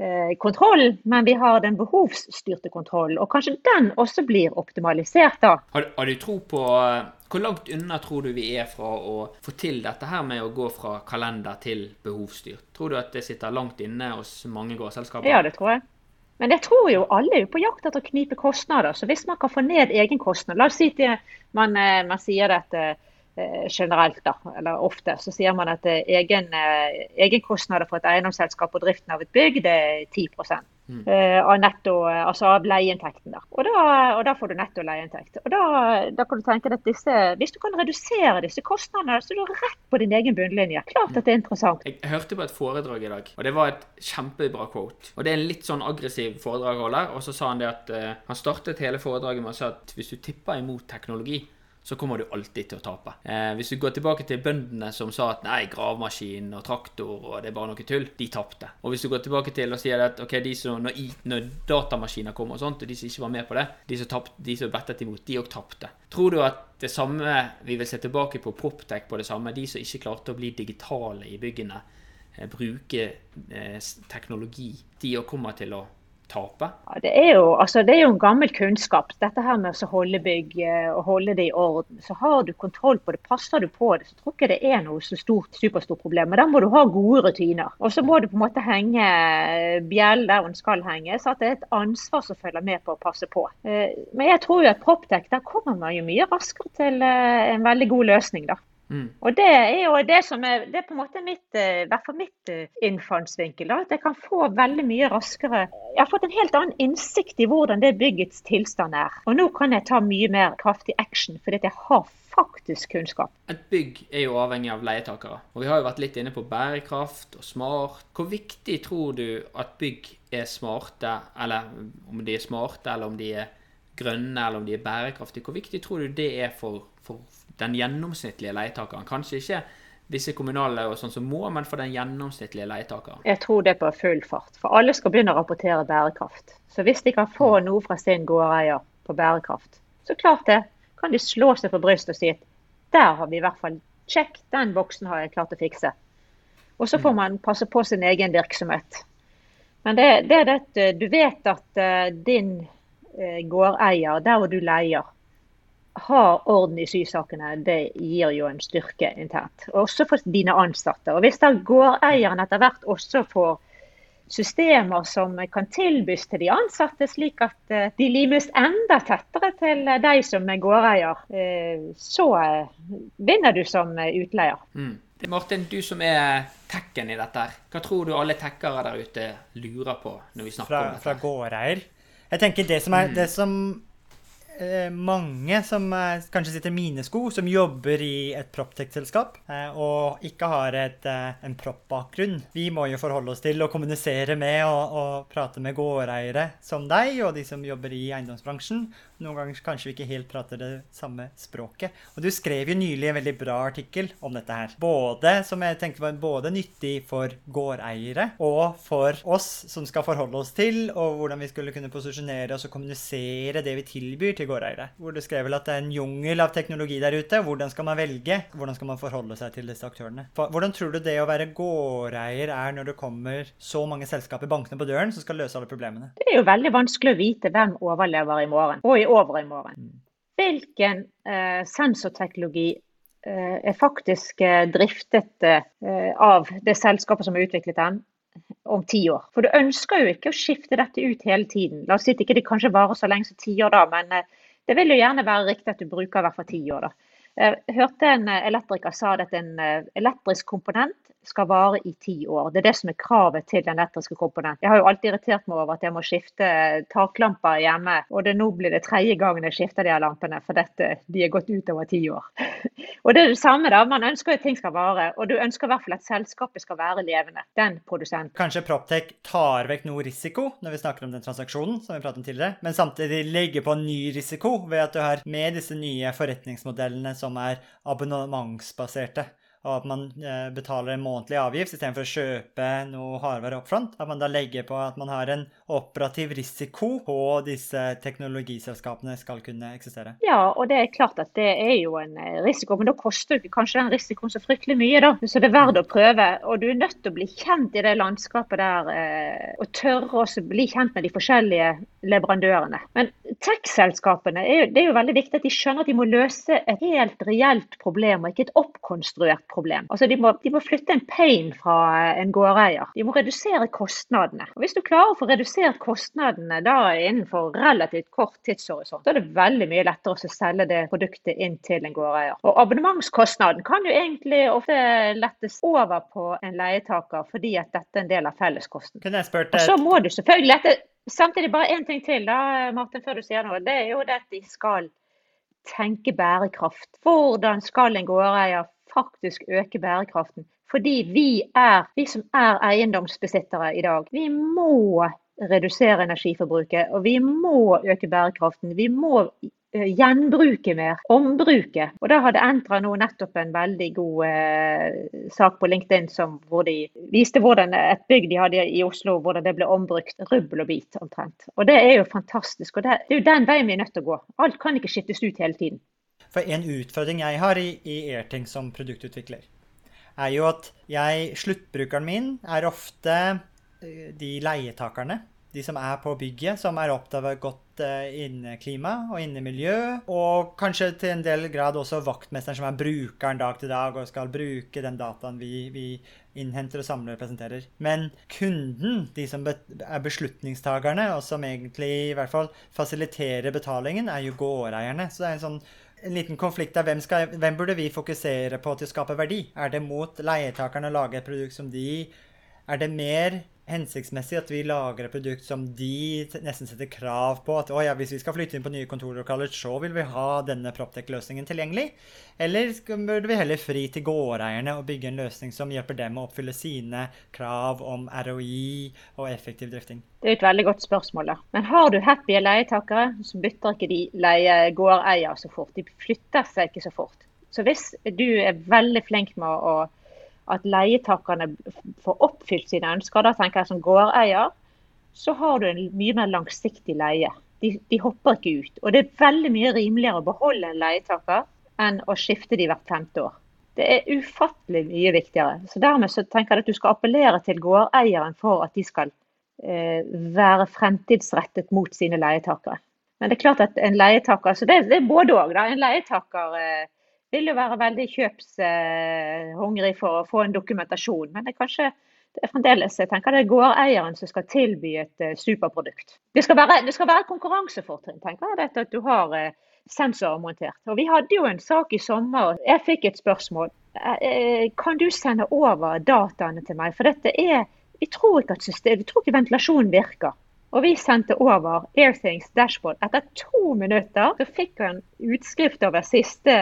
Eh, kontrollen, men vi har den behovsstyrte kontrollen. Og kanskje den også blir optimalisert da. Har, har, du tro på eh, Hvor langt unna tror du vi er fra å få til dette her med å gå fra kalender til behovsstyrt? Tror du at det sitter langt inne hos mange gårdselskaper? Ja, det tror jeg. Men jeg tror jo alle er på jakt etter å knipe kostnader. Så hvis man kan få ned egenkostnader La oss si at man, eh, man sier dette Eh, generelt, da, eller ofte, så sier man at eh, egen, egenkostnader for et eiendomsselskap og driften av et bygg det er 10 mm. av netto, altså av leieinntekten. der. Og, da, og da får du netto leieinntekt. Og da, da, kan du tenke at disse, Hvis du kan redusere disse kostnadene, så er du rett på din egen bunnlinje. Klart at det er interessant. Jeg hørte på et foredrag i dag, og det var et kjempebra quote. Og det er en litt sånn aggressiv foredragholder, og så sa han det at uh, han startet hele foredraget med å si at hvis du tipper imot teknologi, så kommer du alltid til å tape. Eh, hvis du går tilbake til bøndene som sa at nei, gravemaskin og traktor og det er bare noe tull, de tapte. Og hvis du går tilbake til og sier at ok, de som, når, når datamaskiner kom og sånt, og de som ikke var med på det, de som, tapt, de som bettet imot, de òg tapte. Tror du at det samme vi vil se tilbake på Proptech på det samme, de som ikke klarte å bli digitale i byggene, eh, bruke eh, teknologi, de òg kommer til å tape? Ja, det, er jo, altså, det er jo en gammel kunnskap. Dette her med å holde bygg eh, og holde det i orden. Så har du kontroll på det, passer du på det, så tror ikke det er noe så stort, superstort problem. Men da må du ha gode rutiner. Og så må du på en måte henge bjell der den skal henge. Så at det er et ansvar som følger med på å passe på. Eh, men jeg tror jo at Proptech, der kommer man jo mye raskere til eh, en veldig god løsning, da. Mm. Og det er jo det som er, det er på en måte mitt, eh, i hvert fall mitt eh, innfallsvinkel. At jeg kan få veldig mye raskere Jeg har fått en helt annen innsikt i hvordan det byggets tilstand er. Og nå kan jeg ta mye mer kraftig action, fordi jeg har faktisk kunnskap. Et bygg er jo avhengig av leietakere. Og vi har jo vært litt inne på bærekraft og smart. Hvor viktig tror du at bygg er smarte, eller om de er smarte, eller om de er grønne, eller om de er bærekraftige? Hvor viktig tror du det er for, for den gjennomsnittlige leietakeren. Kanskje ikke disse kommunale og sånn som må, men for den gjennomsnittlige leietakeren. Jeg tror det er på full fart. For alle skal begynne å rapportere bærekraft. Så hvis de kan få mm. noe fra sin gårdeier på bærekraft, så klart det. Kan de slå seg på brystet og si at der har vi i hvert fall Sjekk, den boksen har jeg klart å fikse. Og så får mm. man passe på sin egen virksomhet. Men det, det er det du vet at uh, din uh, gårdeier, der hvor du leier, ha orden i sysakene, det gir jo en styrke internt. Også for dine ansatte. Og Hvis da gårdeieren etter hvert også får systemer som kan tilbys til de ansatte, slik at eh, de limes enda tettere til deg som er gårdeier, eh, så eh, vinner du som utleier. Mm. Martin, du som er tekken i dette, hva tror du alle tekkere der ute lurer på når vi snakker fra, om dette? Fra gårdeier? Jeg tenker det som, er, mm. det som eh, mange som eh, kanskje sitter i mine sko, som jobber i et proptech-selskap eh, og ikke har et, eh, en proppbakgrunn. Vi må jo forholde oss til å kommunisere med og, og prate med gårdeiere som deg og de som jobber i eiendomsbransjen. Noen ganger kanskje vi ikke helt prater det samme språket. Og du skrev jo nylig en veldig bra artikkel om dette her. Både, som jeg tenkte var både nyttig for gårdeiere og for oss som skal forholde oss til, og hvordan vi skulle kunne posisjonere oss og kommunisere det vi tilbyr til gårdeiere. Hvor du skrev vel at det er en jungel av teknologi der ute. Hvordan skal man velge? Hvordan skal man forholde seg til disse aktørene? Hvordan tror du det å være gårdeier er når det kommer så mange selskaper bankende på døren som skal løse alle problemene? Det er jo veldig vanskelig å vite hvem overlever i morgen. Og i overmorgen. morgen. Hvilken eh, sensorteknologi eh, er faktisk eh, driftet eh, av det selskapet som har utviklet den, om ti år? For du ønsker jo ikke å skifte dette ut hele tiden. La oss si at det ikke kanskje varer så lenge som ti år da, men eh, det vil jo gjerne være riktig at du bruker i hvert fall ti år. da. Jeg hørte en elektriker sa at en eh, elektrisk komponent skal vare i ti år. Det er det som er kravet til den elektriske komponenten. Jeg har jo alltid irritert meg over at jeg må skifte taklamper hjemme, og det nå blir det tredje gangen jeg skifter de her lampene, for dette, de er gått ut over ti år. og det er det samme, da. Man ønsker at ting skal vare, og du ønsker i hvert fall at selskapet skal være levende. Den produsenten. Kanskje Proptech tar vekk noe risiko når vi snakker om den transaksjonen, som vi pratet om tidligere, men samtidig legger på en ny risiko ved at du har med disse nye forretningsmodellene som er abonnementsbaserte og at man eh, betaler en månedlig avgift istedenfor å kjøpe noe hardvare opp front. At man da legger på at man har en operativ risiko på disse teknologiselskapene skal kunne eksistere. Ja, og det er klart at det er jo en eh, risiko, men da koster det kanskje den risikoen så fryktelig mye, da. Så det er verdt å prøve. Og du er nødt til å bli kjent i det landskapet der, eh, og tørre å bli kjent med de forskjellige leverandørene. Men tech-selskapene, det er jo veldig viktig at de skjønner at de må løse et helt reelt problem, og ikke et oppkonstruert problem. Altså de må, de må flytte en pain fra en gårdeier. De må redusere kostnadene. Og Hvis du klarer å få redusert kostnadene da innenfor relativt kort tidshorisont, så er det veldig mye lettere å selge det produktet inn til en gårdeier. Og Abonnementskostnaden kan jo egentlig ofte lettes over på en leietaker, fordi at dette er en del av felleskosten. Og så må du selvfølgelig lette Samtidig bare én ting til, da, Martin, før du sier noe. Det er jo det at de skal tenke bærekraft. Hvordan skal en gårdeier faktisk øke bærekraften. Fordi vi er, vi som er eiendomsbesittere i dag, vi må redusere energiforbruket. Og vi må øke bærekraften. Vi må eh, gjenbruke mer, ombruke. Og da hadde Entra nå nettopp en veldig god eh, sak på LinkedIn som, hvor de viste hvordan et bygg de hadde i Oslo, hvordan det ble ombrukt rubbel og bit omtrent. Og det er jo fantastisk. Og det, det er jo den veien vi er nødt til å gå. Alt kan ikke skittes ut hele tiden. For en utfordring jeg har i, i Airting som produktutvikler, er jo at jeg, sluttbrukeren min er ofte de leietakerne. De som er på bygget, som er opptatt av godt eh, inneklima og innemiljø. Og kanskje til en del grad også vaktmesteren som er brukeren dag til dag og skal bruke den dataen vi, vi innhenter og samler og presenterer. Men kunden, de som er beslutningstakerne, og som egentlig i hvert fall fasiliterer betalingen, er jo gårdeierne. Så det er en sånn en liten konflikt av hvem, skal, hvem, burde vi fokusere på til å skape verdi? Er det mot leietakerne å lage et produkt som de Er det mer hensiktsmessig at vi lager et produkt som de nesten setter krav på at ja, hvis vi skal flytte inn på nye kontorlokaler, så vil vi ha denne Proptech-løsningen tilgjengelig? Eller burde vi heller fri til gårdeierne og bygge en løsning som hjelper dem å oppfylle sine krav om ROI og effektiv drifting? Det er et veldig godt spørsmål. da. Men har du happy leietakere, så bytter ikke de leie gårdeier så fort. De flytter seg ikke så fort. Så hvis du er veldig flink med å at leietakerne får oppfylt sine ønsker. Da tenker jeg som gårdeier, så har du en mye mer langsiktig leie. De, de, hopper ikke ut. Og det er veldig mye rimeligere å beholde en leietaker enn å skifte de hvert femte år. Det er ufattelig mye viktigere. Så Dermed så tenker jeg at du skal appellere til gårdeieren for at de skal eh, være fremtidsrettet mot sine leietakere. Men det er klart at en leietaker så det, det er både òg. En leietaker eh, vil jo være veldig kjøpshungrig for å få en dokumentasjon. Men det er kanskje det er fremdeles jeg tenker det er gårdeieren som skal tilby et uh, superprodukt. Det skal være, det skal være konkurransefortrinn, tenker jeg, dette at du har uh, sensorer montert. Og Vi hadde jo en sak i sommer. Jeg fikk et spørsmål. Uh, kan du sende over dataene til meg? For dette er Vi tror ikke at system, vi tror ikke ventilasjonen virker. Og vi sendte over Airthings dashboard. Etter to minutter så fikk han utskrift over siste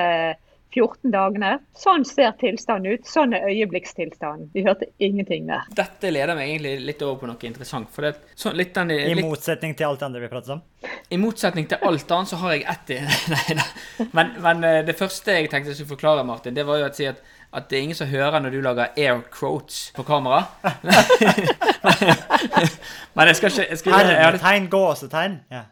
14 dagene. Sånn ser tilstanden ut. Sånn er øyeblikkstilstanden. Vi hørte ingenting der. Dette leder meg egentlig litt over på noe interessant. For det, så, litt den, I motsetning til alt det andre vi pratet om. I motsetning til alt annet så har jeg ett i Nei da. Men, men eh, det første jeg tenkte jeg skulle forklare, Martin, det var jo å si at, at det er ingen som hører når du lager air quotes på kamera. men jeg skal ikke jeg, skal, jeg, hadde, Hermetegn, gåsetegn. Ja.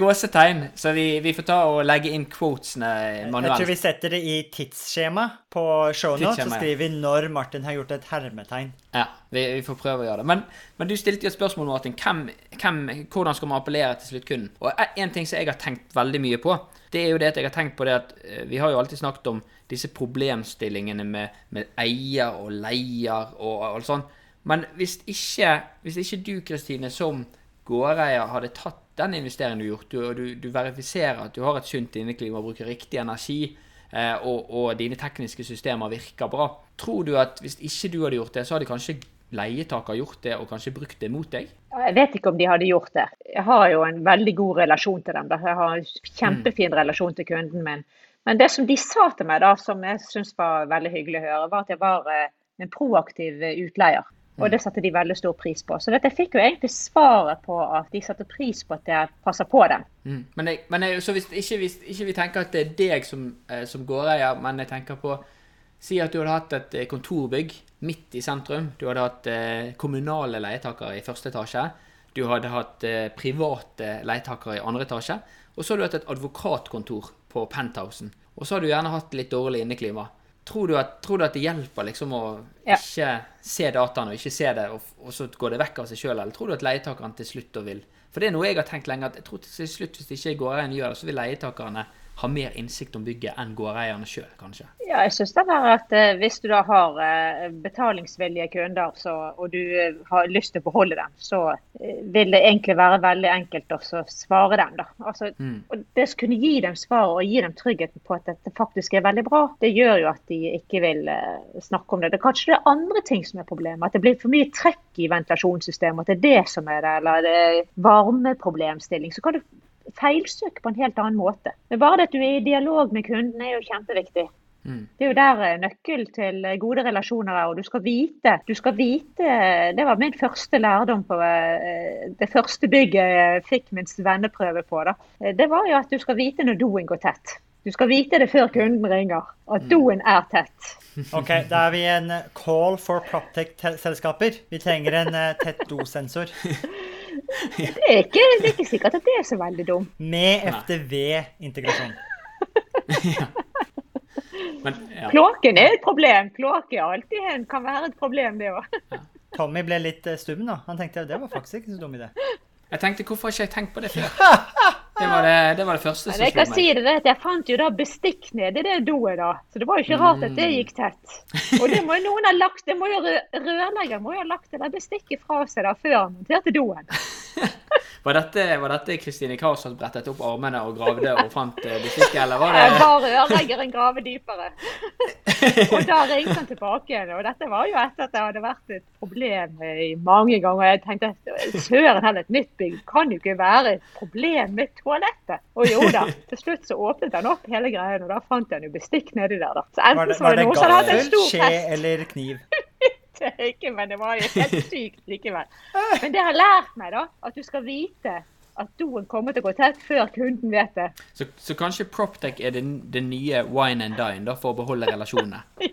gåsetegn, så vi, vi får ta og legge inn quotesene Jeg tror vi setter det i tidsskjema på shownotes, så skriver vi når Martin har gjort et hermetegn. Ja, vi, vi får prøve å gjøre det. Men, men du stilte jo et spørsmål, Martin. Hvem, hvem, hvordan skal man appellere til sluttkunden? Og en ting som jeg har tenkt veldig mye på, det er jo det at jeg har tenkt på det at eh, vi har jo alltid snakket om disse problemstillingene med, med eier og leier og alt sånt. Men hvis ikke, hvis ikke du, Kristine, som gårdeier hadde tatt den investeringen du har gjort, og du, du verifiserer at du har et sunt inneklima og bruker riktig energi, eh, og, og dine tekniske systemer virker bra, tror du at hvis ikke du hadde gjort det, så hadde kanskje leietaker gjort det og kanskje brukt det mot deg? Jeg vet ikke om de hadde gjort det. Jeg har jo en veldig god relasjon til dem. Jeg har en kjempefin relasjon til kunden min. Men det som de sa til meg, da, som jeg syns var veldig hyggelig å høre, var at jeg var eh, en proaktiv eh, utleier. Og det satte de veldig stor pris på. Så dette fikk jo egentlig svaret på at de satte pris på at jeg passer på dem. Mm. Men, jeg, men jeg, så hvis ikke, hvis ikke vi tenker at det er deg som, eh, som gårdeier, men jeg tenker på Si at du hadde hatt et kontorbygg midt i sentrum. Du hadde hatt eh, kommunale leietakere i første etasje. Du hadde hatt eh, private leietakere i andre etasje. Og så hadde du hatt et advokatkontor på penthousen. Og så har du gjerne hatt litt dårlig inneklima. Tror du at, tror du at det hjelper liksom å Ja. ikke se dataene og ikke se det, og, og så går det vekk av seg sjøl? Eller tror du at leietakeren til slutt vil For det er noe jeg har tenkt lenge, at jeg tror til slutt, hvis det ikke går gjør det, så vil leietakerne ha mer innsikt om bygget enn gårdeierne sjøl, kanskje. Ja, jeg synes det er at eh, Hvis du da har eh, betalingsvillige kunder så, og du eh, har lyst til å beholde dem, så vil det egentlig være veldig enkelt å svare dem. da. Altså, og Det å kunne gi dem svar og gi dem tryggheten på at dette faktisk er veldig bra, det gjør jo at de ikke vil snakke om det. Det er kanskje det er andre ting som er problemet. At det blir for mye trekk i ventilasjonssystemet. At det er det som er det, eller det er varmeproblemstilling. Så kan du feilsøke på en helt annen måte. Men bare det at du er i dialog med kunden er jo kjempeviktig. Det er jo der eh, nøkkel til eh, gode relasjoner er. Og du skal vite Du skal vite Det var min første lærdom på eh, det første bygget jeg fikk min venneprøve på. da. Eh, Det var jo at du skal vite når doen går tett. Du skal vite det før kunden ringer, at doen er tett. Ok, da er vi en eh, call for Proptech-selskaper. Vi trenger en eh, tett dosensor Det er ikke, det er ikke sikkert at det er så veldig dumt. med FTV-integrasjon. ja. ja. Kloakken er et problem. Kloakk er alltid en, kan være et problem, det òg. Tommy ble litt eh, stum nå. Han tenkte det var faktisk ikke så dum idé. Jeg tenkte, hvorfor har ikke jeg tenkt på det før? Det var det, det, var det første som Jeg kan si meg. det, at jeg fant jo da bestikk nedi det doet, da. Så det var jo ikke rart at det Mm. gikk tett. Og det må jo noen ha lagt, det må jo rørlegger må jo ha lagt det der bestikket fra seg da før han monterte doen. Var dette, var dette Kristine Kars som brettet opp armene og gravde og fant eh, bestikket, eller var det Bare rørleggeren grave dypere. Og da ringte han tilbake igjen. Og dette var jo etter at det hadde vært et problem i mange ganger. Jeg tenkte søren heller, et nytt bygg kan jo ikke være et problem med toalettet. Og jo da, til slutt så åpnet han opp hele greien, og da fant han jo bestikk nedi der, da. Så Var enten det, så var var det det noen som hadde hatt en stor fest. skje eller kniv? ikke, men det var jo helt sykt likevel. Men det har lært meg, da, at du skal vite at doen kommer til å gå tett før kunden vet det. Så, så kanskje Proptech er det, det nye wine and dine da, for å beholde relasjonene?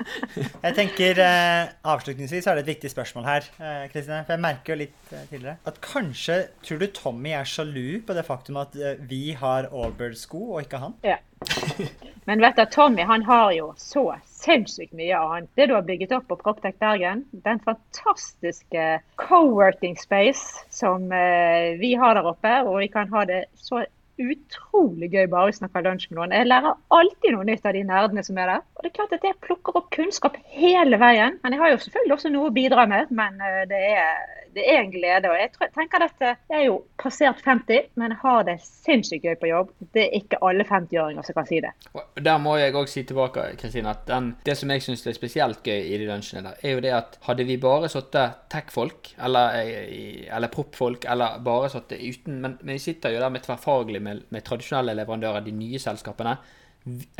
Jeg tenker eh, Avslutningsvis er det et viktig spørsmål her, eh, Kristine. For jeg merker jo litt eh, tidligere at kanskje tror du Tommy er sjalu på det faktum at eh, vi har Allbird-sko, og ikke han? Ja. Men vet du, Tommy han har jo så sinnssykt mye annet. Det du har bygget opp på Proptech Bergen, den fantastiske co-working space som eh, vi har der oppe, og vi kan ha det så utrolig gøy bare vi snakker lunsj med noen. Jeg lærer alltid noe nytt av de nerdene som er der. Og det er klart at jeg plukker opp kunnskap hele veien. Men jeg har jo selvfølgelig også noe å bidra med. Men eh, det er det er en glede. og Jeg tror, tenker at jeg er jo passert 50, men har det sinnssykt gøy på jobb. Det er ikke alle 50-åringer som kan si det. Og Der må jeg òg si tilbake, Kristine, at den, det som jeg syns er spesielt gøy i de lunsjene der, er jo det at hadde vi bare sittet tech-folk, eller, eh, eller prop-folk, eller bare sittet uten men vi sitter jo der med tverrfaglig med, med tradisjonelle leverandører, de nye selskapene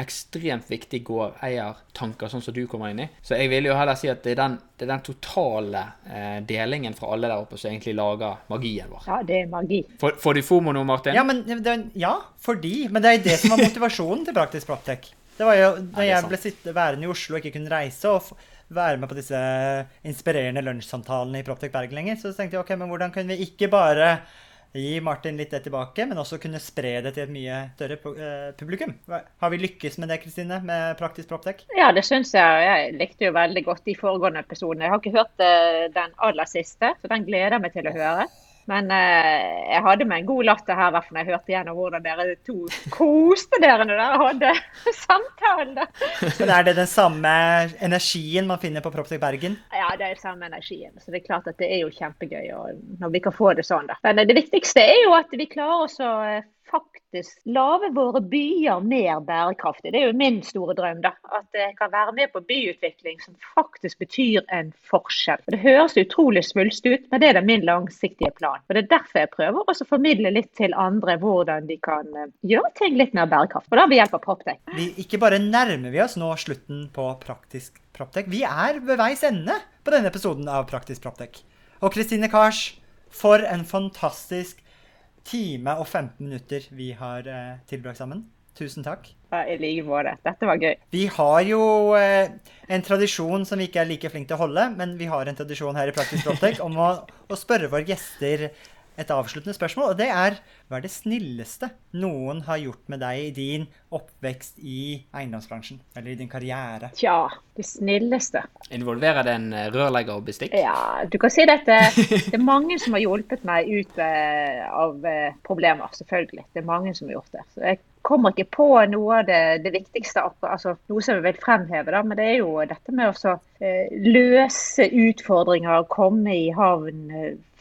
ekstremt viktig gårdeiertanker, sånn som du kommer inn i. Så jeg vil jo heller si at det er den, det er den totale eh, delingen fra alle der oppe som egentlig lager magien vår. Ja, det er magi. Får, får du FOMO nå, Martin? Ja, men, det, ja, fordi. Men det er jo det som var motivasjonen til Praktisk Proptech. Det var jo da jeg ble sitte, værende i Oslo og ikke kunne reise og være med på disse inspirerende lunsjsamtalene i Proptech Bergen lenger, så tenkte jeg ok, men hvordan kunne vi ikke bare gi Martin litt det tilbake, men også kunne spre det til et mye større eh, publikum. Har vi lykkes med det, Kristine, med Praktisk Proptech? Ja, det syns jeg. Jeg likte jo veldig godt de foregående episodene. Jeg har ikke hørt eh, den aller siste, så den gleder jeg meg til å høre. Men eh, jeg hadde med en god latter her hvert når jeg hørte igjennom hvordan dere to koste dere når dere hadde samtalen. Men er det den samme energien man finner på Proptech Bergen? Ja, det er den samme energien. Så det er klart at det er jo kjempegøy når vi kan få det sånn. da. Men det viktigste er jo at vi klarer oss å eh, faktisk lage våre byer mer bærekraftige. Det er jo min store drøm. da, At jeg kan være med på byutvikling som faktisk betyr en forskjell. Det høres utrolig svulst ut, men det er min langsiktige plan. Og Det er derfor jeg prøver å formidle litt til andre hvordan de kan eh, gjøre ting litt mer bærekraftig. Og da ved hjelp av Proptech. Ikke bare nærmer vi oss nå slutten på Praktisk Proptech, vi er ved veis ende på denne episoden av Praktisk Proptech. Og Kristine Kars, for en fantastisk time og 15 minutter vi har eh, tilbrakt sammen. Tusen takk. Ja, I like måte. Dette var gøy. Vi har jo eh, en tradisjon som vi ikke er like flinke til å holde, men vi har en tradisjon her i Praktisk Proptech om å, å spørre våre gjester et avsluttende spørsmål, og det er hva er det snilleste noen har gjort med deg i din oppvekst i eiendomsbransjen? Eller i din karriere? Tja, det snilleste Involverer det en eh, rørlegger og bestikk? Ja, du kan si at Det er mange som har hjulpet meg ut eh, av eh, problemer, selvfølgelig. Det er mange som har gjort det. Så jeg kommer ikke på noe av det, det viktigste, altså noe som jeg vil fremheve, da, men det er jo dette med å løse utfordringer, komme i havn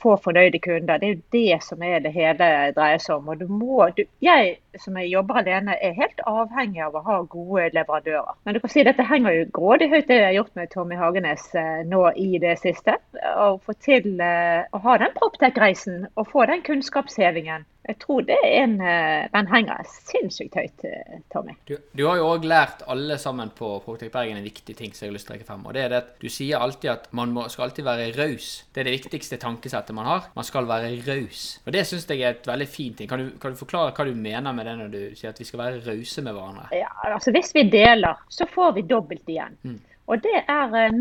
få fornøyde kunder. Det er jo det som er det hele dreier seg om. Og du må, du, jeg som jobber alene er helt avhengig av å ha gode leverandører. Men du kan si dette henger jo grådig høyt det jeg har gjort med Tommy Hagenes eh, nå i det siste. Å få til eh, å ha den Proptech-reisen og få den kunnskapshevingen jeg tror det er en, eh, den henger sinnssykt høyt, eh, Tommy. Du, du har jo òg lært alle sammen på Protect Bergen en viktig ting som jeg har lyst til å trekke frem. Og det er det at du sier alltid at man må, skal alltid være raus. Det er det viktigste tankesettet man har. Man skal være raus. Og det syns jeg er et veldig fint ting. Kan du, kan du, forklare hva du mener med det når du sier at vi skal være rause med hverandre? Ja, altså Hvis vi deler, så får vi dobbelt igjen. Mm. Og det er uh,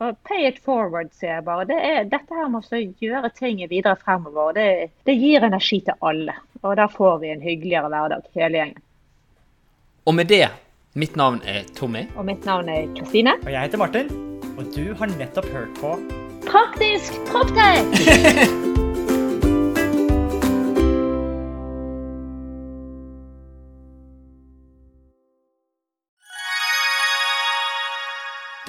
minst. Pay it forward, sier jeg bare. Det er, dette her med å gjøre ting videre fremover, det, det gir energi til alle. Og da får vi en hyggeligere hverdag, hele gjengen. Og med det, mitt navn er Tommy. Og mitt navn er Kristine. Og jeg heter Martin. Og du har nettopp hørt på Praktisk proptech!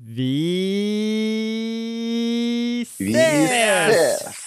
Vi ses! Vi ses!